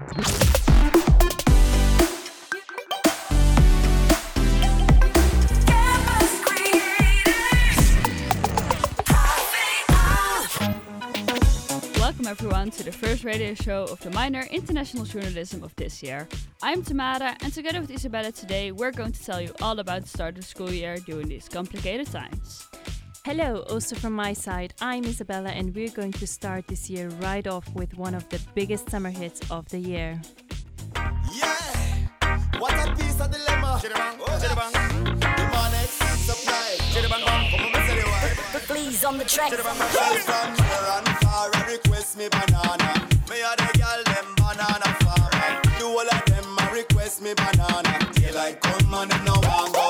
Welcome everyone to the first radio show of the minor international journalism of this year. I'm Tamara and together with Isabella today we're going to tell you all about the start of school year during these complicated times. Hello, also from my side, I'm Isabella, and we're going to start this year right off with one of the biggest summer hits of the year. Yeah, what a piece of dilemma. Demand oh, exceeds supply. Come on, me say the. Please on the track. Girl from near and far, I request me banana. Me a the girl them banana farmer. The whole of them a request me banana. Daylight come and them no want go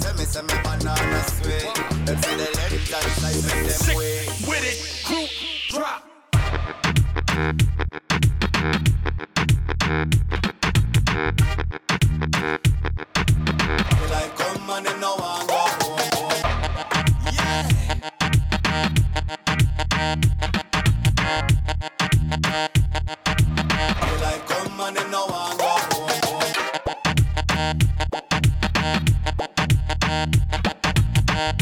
tell me say me banana sweet. Them say the length and size make them wait. You know I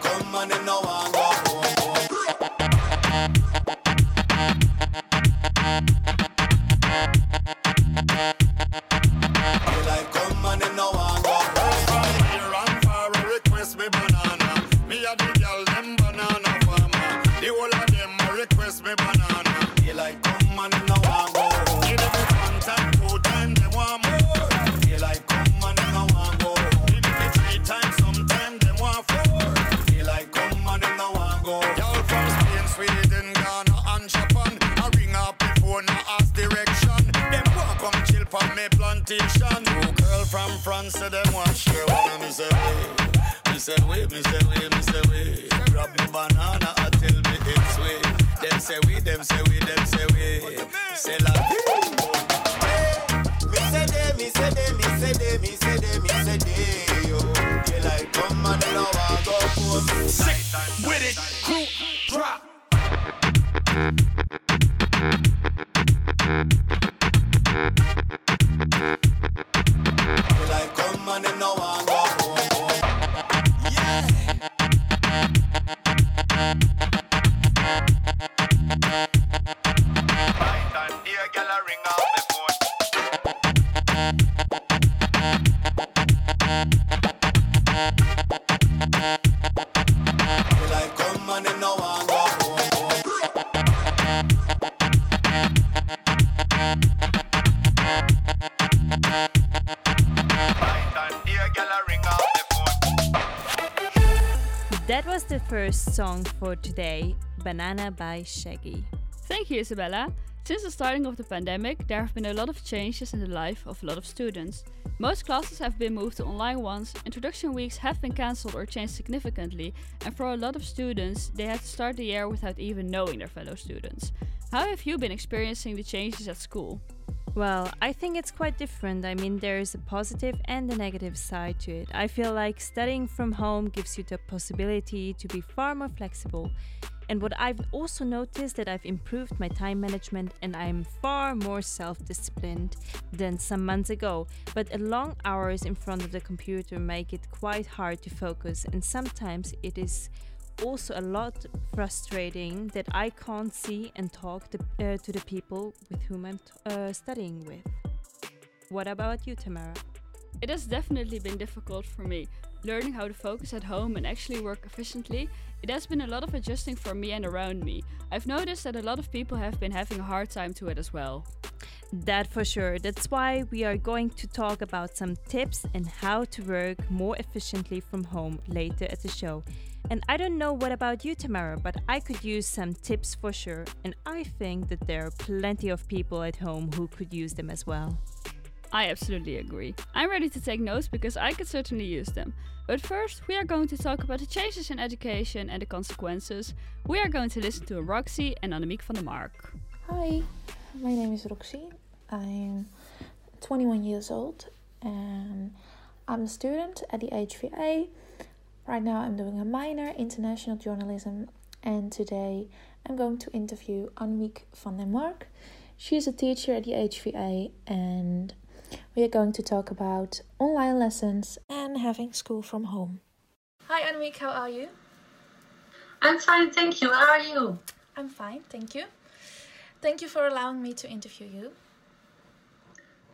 come and them me say sick with it, group song for today, Banana by Shaggy. Thank you, Isabella. Since the starting of the pandemic, there have been a lot of changes in the life of a lot of students. Most classes have been moved to online ones, introduction weeks have been cancelled or changed significantly, and for a lot of students, they had to start the year without even knowing their fellow students. How have you been experiencing the changes at school? Well, I think it's quite different. I mean, there is a positive and a negative side to it. I feel like studying from home gives you the possibility to be far more flexible. And what I've also noticed that I've improved my time management and I'm far more self-disciplined than some months ago. But a long hours in front of the computer make it quite hard to focus and sometimes it is also a lot frustrating that I can't see and talk to, uh, to the people with whom I'm uh, studying with. What about you, Tamara? It has definitely been difficult for me. learning how to focus at home and actually work efficiently, it has been a lot of adjusting for me and around me. I've noticed that a lot of people have been having a hard time to it as well. That for sure. That's why we are going to talk about some tips and how to work more efficiently from home later at the show. And I don't know what about you, Tamara, but I could use some tips for sure. And I think that there are plenty of people at home who could use them as well. I absolutely agree. I'm ready to take notes because I could certainly use them. But first, we are going to talk about the changes in education and the consequences. We are going to listen to Roxy and Annemiek van der Mark. Hi, my name is Roxy. I'm 21 years old and I'm a student at the HVA. Right now, I'm doing a minor international journalism, and today I'm going to interview Annemiek van der Mark. She's a teacher at the HVA and we are going to talk about online lessons and having school from home. Hi Annemiek, how are you? I'm fine, thank you. How are you? I'm fine, thank you. Thank you for allowing me to interview you.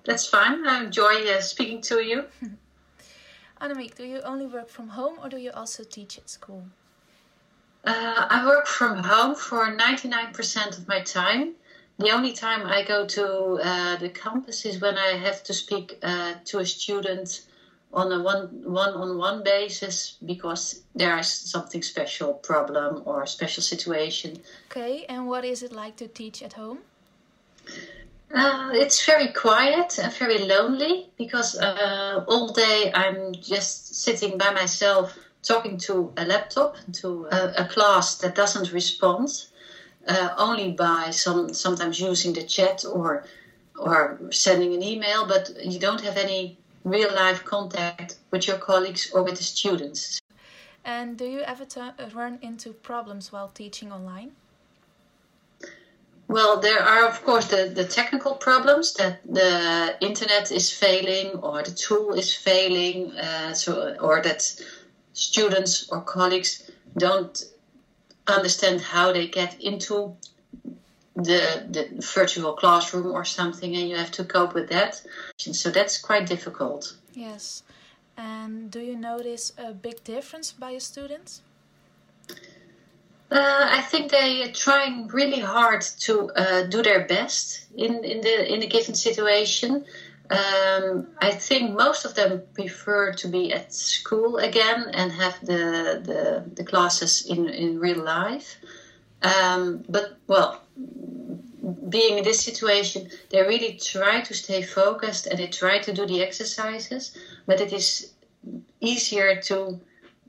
That's fine. I enjoy uh, speaking to you. Annemiek, do you only work from home or do you also teach at school? Uh, I work from home for 99% of my time. The only time I go to uh, the campus is when I have to speak uh, to a student on a one one on one basis because there is something special problem or special situation. Okay, and what is it like to teach at home? Uh, it's very quiet and very lonely because uh, all day I'm just sitting by myself talking to a laptop, to a, a class that doesn't respond uh, only by some sometimes using the chat or or sending an email, but you don't have any real life contact with your colleagues or with the students. And do you ever run into problems while teaching online? Well, there are of course the, the technical problems that the internet is failing or the tool is failing, uh, so or that students or colleagues don't understand how they get into the the virtual classroom or something and you have to cope with that. So that's quite difficult. Yes. And do you notice a big difference by your students? Uh, I think they are trying really hard to uh, do their best in, in the in a given situation. Um, I think most of them prefer to be at school again and have the the, the classes in, in real life. Um, but well, being in this situation, they really try to stay focused and they try to do the exercises. But it is easier to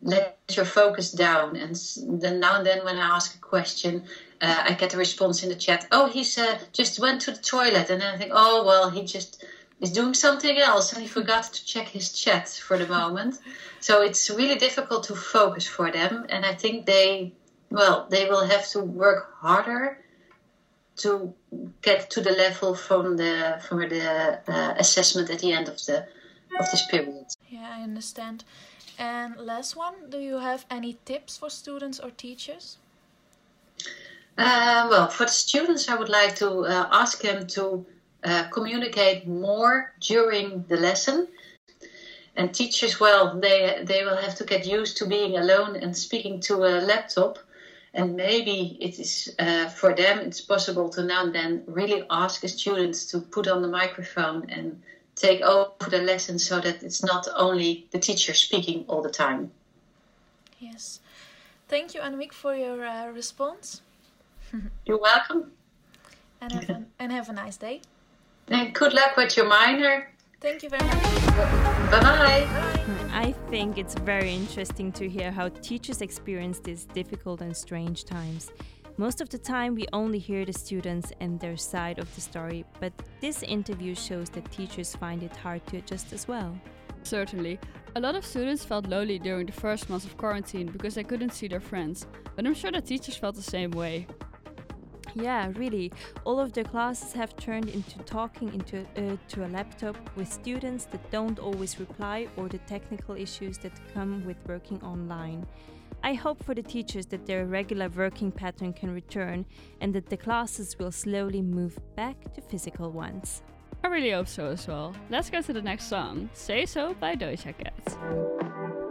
let your focus down. And then now and then, when I ask a question, uh, I get a response in the chat. Oh, he's uh, just went to the toilet, and I think, oh well, he just is doing something else and he forgot to check his chat for the moment. So it's really difficult to focus for them. And I think they, well, they will have to work harder to get to the level from the from the uh, assessment at the end of the of this period. Yeah, I understand. And last one, do you have any tips for students or teachers? Uh, well, for the students, I would like to uh, ask them to uh, communicate more during the lesson. And teachers, well, they they will have to get used to being alone and speaking to a laptop. And maybe it is uh, for them it's possible to now and then really ask the students to put on the microphone and take over the lesson so that it's not only the teacher speaking all the time. Yes. Thank you, Annemiek, for your uh, response. You're welcome. And have, a, and have a nice day. And good luck with your minor. Thank you very much. Bye bye. I think it's very interesting to hear how teachers experience these difficult and strange times. Most of the time, we only hear the students and their side of the story, but this interview shows that teachers find it hard to adjust as well. Certainly. A lot of students felt lonely during the first months of quarantine because they couldn't see their friends, but I'm sure that teachers felt the same way. Yeah, really. All of the classes have turned into talking into uh, to a laptop with students that don't always reply or the technical issues that come with working online. I hope for the teachers that their regular working pattern can return and that the classes will slowly move back to physical ones. I really hope so as well. Let's go to the next song, Say So by Doja Cat.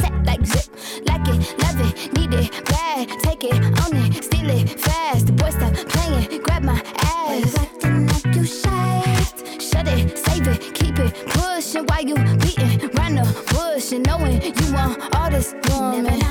Set like zip. Like it, love it, need it, bad. Take it, own it, steal it, fast. The boy stop playing, grab my ass. acting like you shy. Shut it, save it, keep it pushing while you beating round the bush and knowing you want all this woman.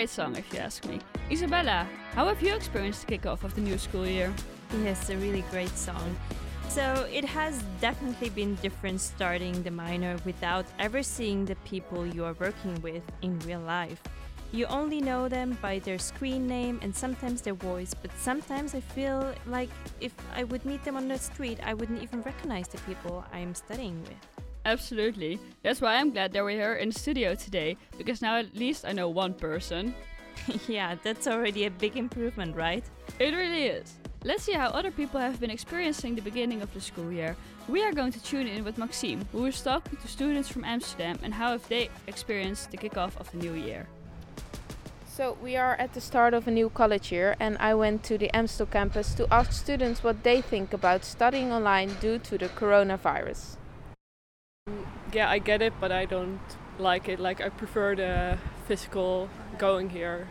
Great song, if you ask me. Isabella, how have you experienced the kickoff of the new school year? Yes, a really great song. So it has definitely been different starting the minor without ever seeing the people you are working with in real life. You only know them by their screen name and sometimes their voice, but sometimes I feel like if I would meet them on the street, I wouldn't even recognize the people I'm studying with. Absolutely. That's why I'm glad that we're here in the studio today, because now at least I know one person. yeah, that's already a big improvement, right? It really is. Let's see how other people have been experiencing the beginning of the school year. We are going to tune in with Maxime, who is talking to students from Amsterdam and how have they experienced the kickoff of the new year. So we are at the start of a new college year and I went to the Amstel campus to ask students what they think about studying online due to the coronavirus. Yeah, I get it, but I don't like it. Like I prefer the physical going here.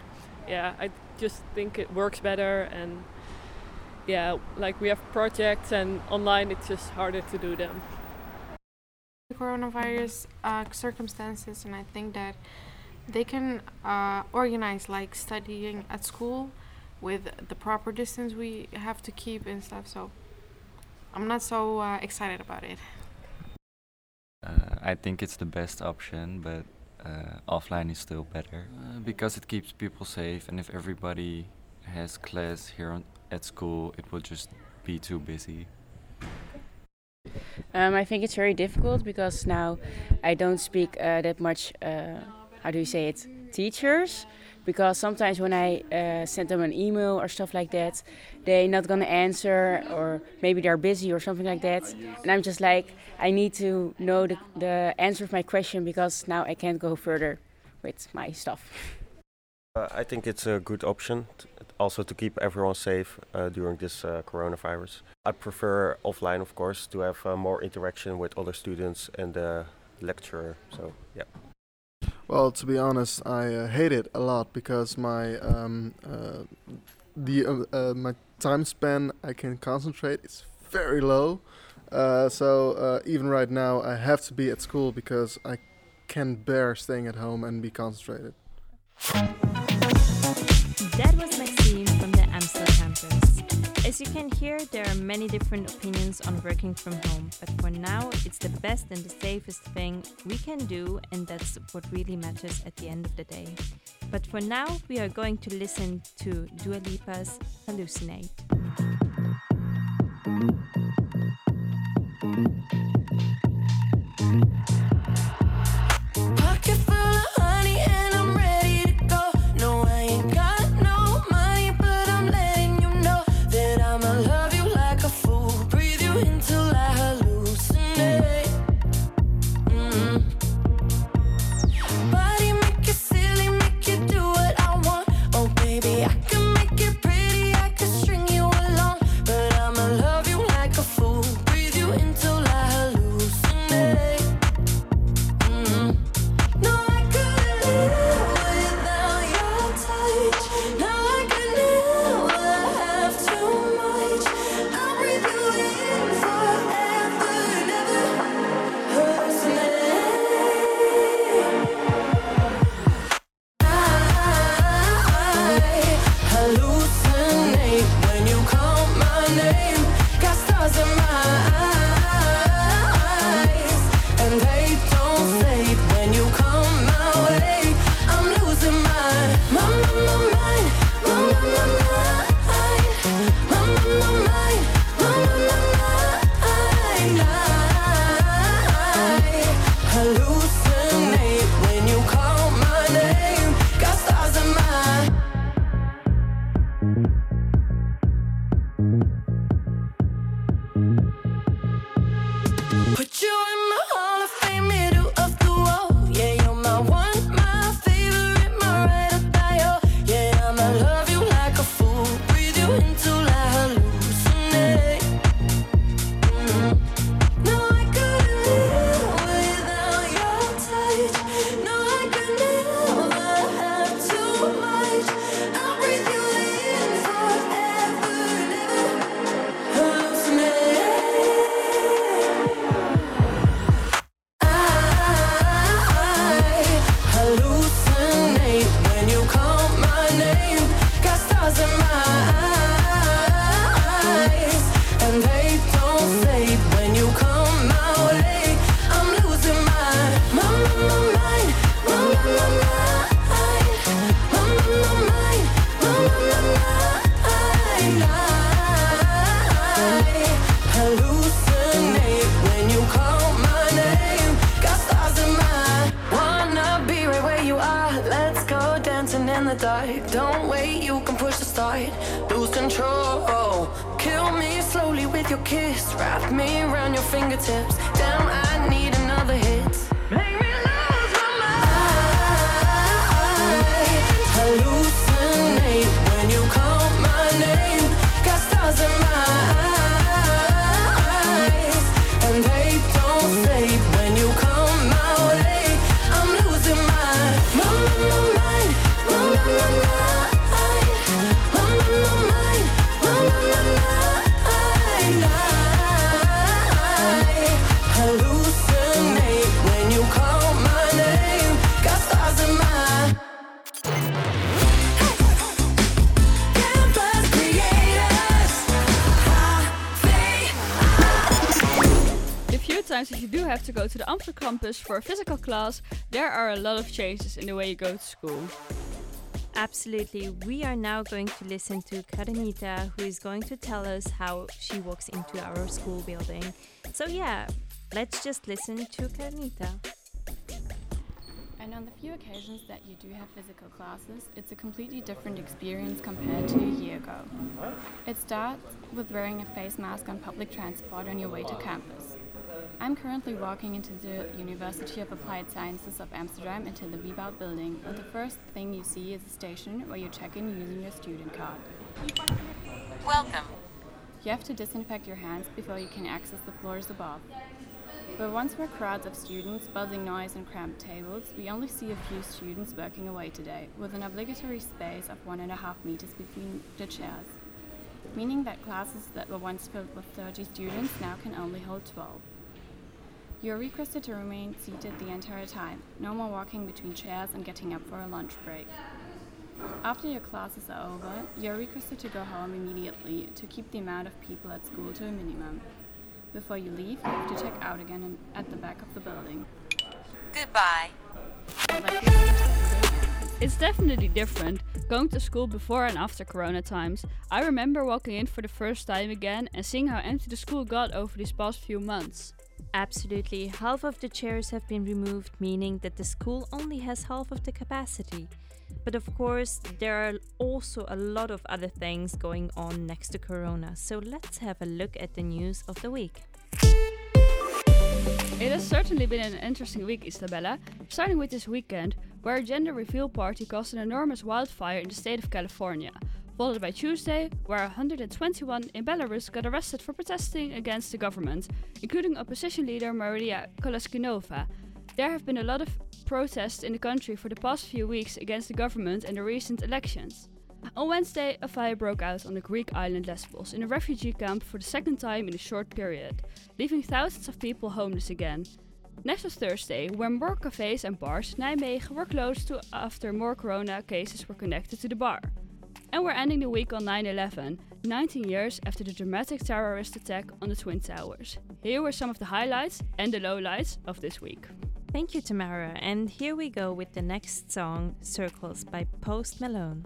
Yeah, I just think it works better and yeah, like we have projects and online it's just harder to do them. The coronavirus uh, circumstances, and I think that they can uh, organize like studying at school with the proper distance we have to keep and stuff. So I'm not so uh, excited about it. Uh, I think it's the best option, but uh, offline is still better uh, because it keeps people safe. And if everybody has class here on, at school, it will just be too busy. Um, I think it's very difficult because now I don't speak uh, that much. Uh, how do you say it? Teachers, because sometimes when I uh, send them an email or stuff like that, they're not gonna answer or maybe they're busy or something like that. And I'm just like, I need to know the, the answer of my question because now I can't go further with my stuff. Uh, I think it's a good option, t- also to keep everyone safe uh, during this uh, coronavirus. I prefer offline, of course, to have uh, more interaction with other students and the lecturer. So, yeah. Well, to be honest, I uh, hate it a lot because my um, uh, the uh, uh, my time span I can concentrate is very low. Uh, so uh, even right now, I have to be at school because I can't bear staying at home and be concentrated. As you can hear, there are many different opinions on working from home, but for now, it's the best and the safest thing we can do, and that's what really matters at the end of the day. But for now, we are going to listen to Dua Lipa's Hallucinate. don't say to the Amsterdam campus for a physical class, there are a lot of changes in the way you go to school. Absolutely. We are now going to listen to Karenita, who is going to tell us how she walks into our school building. So, yeah, let's just listen to Karenita. And on the few occasions that you do have physical classes, it's a completely different experience compared to a year ago. It starts with wearing a face mask on public transport on your way to campus. I'm currently walking into the University of Applied Sciences of Amsterdam into the Wibaut building, and the first thing you see is a station where you check in using your student card. Welcome. You have to disinfect your hands before you can access the floors above. Where once were crowds of students, buzzing noise, and cramped tables, we only see a few students working away today, with an obligatory space of one and a half meters between the chairs, meaning that classes that were once filled with 30 students now can only hold 12. You are requested to remain seated the entire time, no more walking between chairs and getting up for a lunch break. After your classes are over, you are requested to go home immediately to keep the amount of people at school to a minimum. Before you leave, you have to check out again in, at the back of the building. Goodbye. It's definitely different going to school before and after corona times. I remember walking in for the first time again and seeing how empty the school got over these past few months. Absolutely. Half of the chairs have been removed, meaning that the school only has half of the capacity. But of course, there are also a lot of other things going on next to Corona. So let's have a look at the news of the week. It has certainly been an interesting week, Isabella, starting with this weekend, where a gender reveal party caused an enormous wildfire in the state of California, followed by Tuesday, where 121 in Belarus got arrested for protesting against the government, including opposition leader Maria Kolesnikova. There have been a lot of protests in the country for the past few weeks against the government and the recent elections. On Wednesday, a fire broke out on the Greek island Lesbos in a refugee camp for the second time in a short period, leaving thousands of people homeless again. Next was Thursday, when more cafes and bars in Nijmegen were closed to after more corona cases were connected to the bar. And we're ending the week on 9 11, 19 years after the dramatic terrorist attack on the Twin Towers. Here were some of the highlights and the lowlights of this week. Thank you, Tamara. And here we go with the next song, Circles by Post Malone.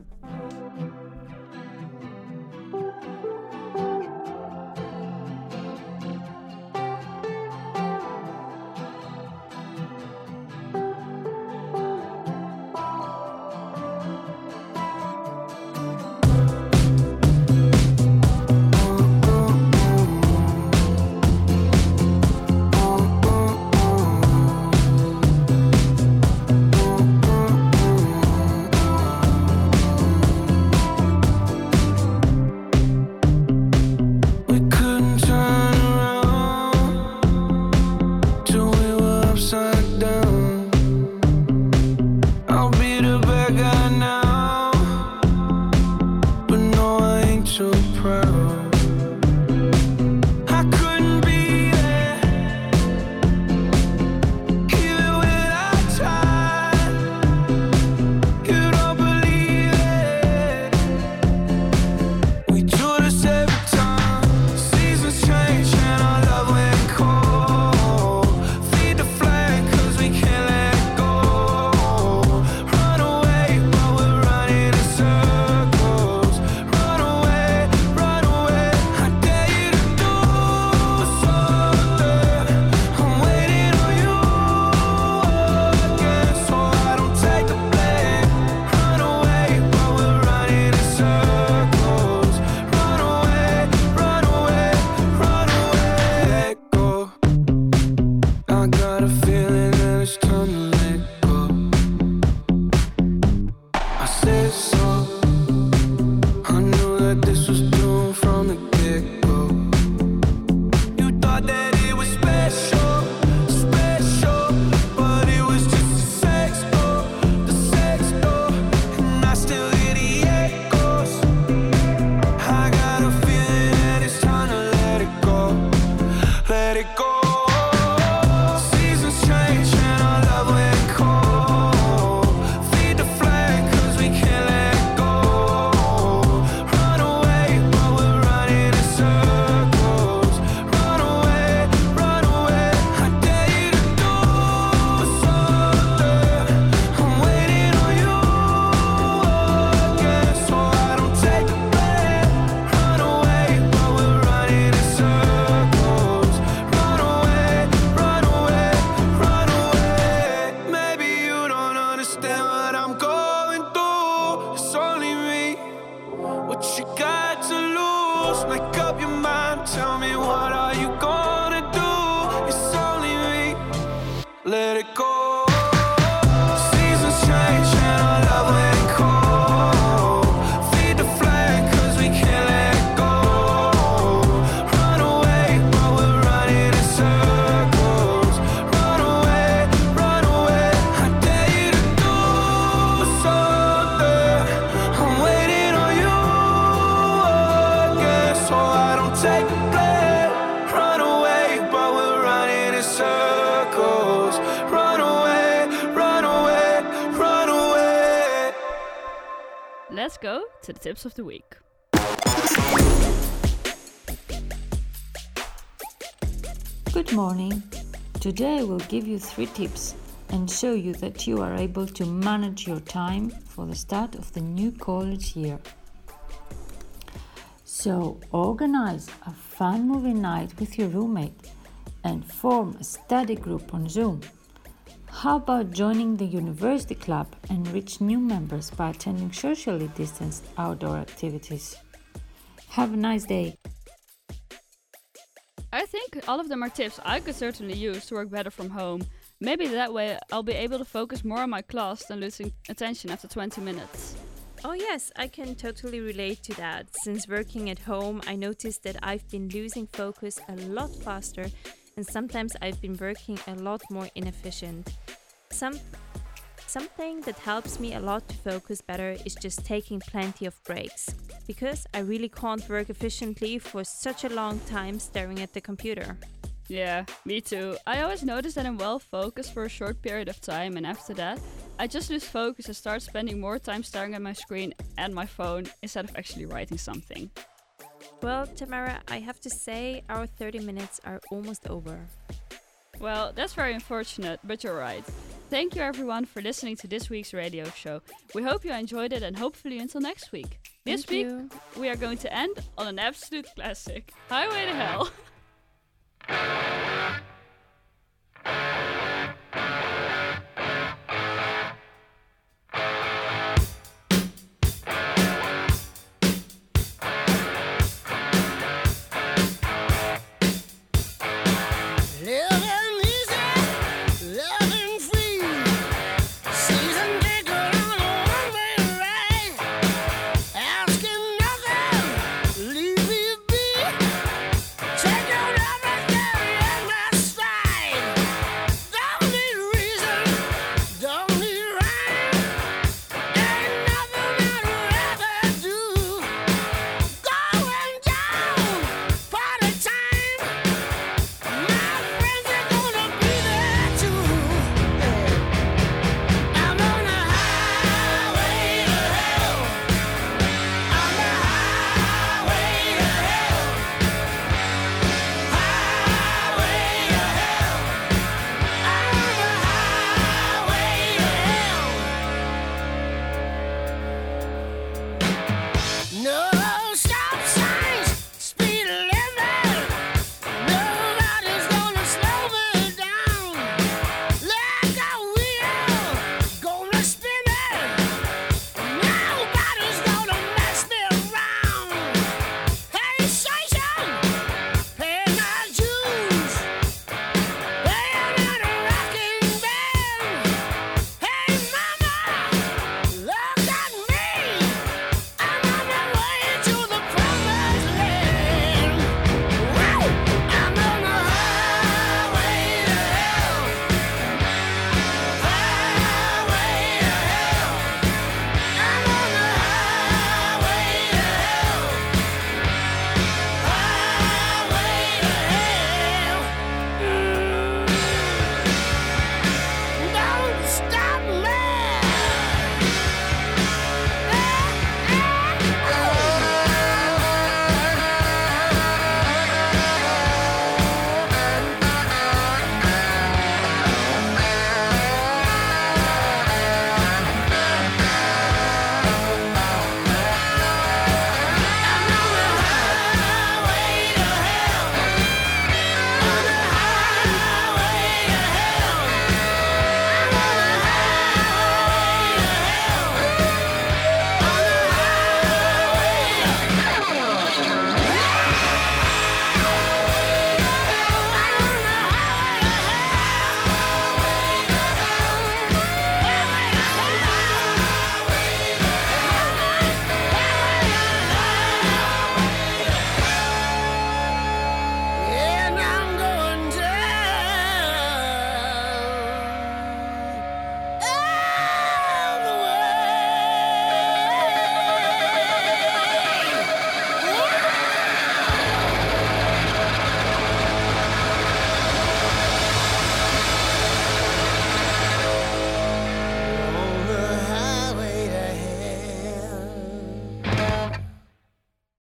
so stand the tips of the week. Good morning. Today we'll give you three tips and show you that you are able to manage your time for the start of the new college year. So, organize a fun movie night with your roommate and form a study group on Zoom. How about joining the university club and reach new members by attending socially distanced outdoor activities? Have a nice day. I think all of them are tips I could certainly use to work better from home. Maybe that way I'll be able to focus more on my class than losing attention after 20 minutes. Oh, yes, I can totally relate to that. Since working at home, I noticed that I've been losing focus a lot faster, and sometimes I've been working a lot more inefficient. Some, something that helps me a lot to focus better is just taking plenty of breaks, because I really can't work efficiently for such a long time staring at the computer. Yeah, me too. I always notice that I'm well focused for a short period of time, and after that, I just lose focus and start spending more time staring at my screen and my phone instead of actually writing something. Well, Tamara, I have to say our 30 minutes are almost over. Well, that's very unfortunate, but you're right. Thank you everyone for listening to this week's radio show. We hope you enjoyed it and hopefully until next week. This Thank week, you. we are going to end on an absolute classic Highway to Hell.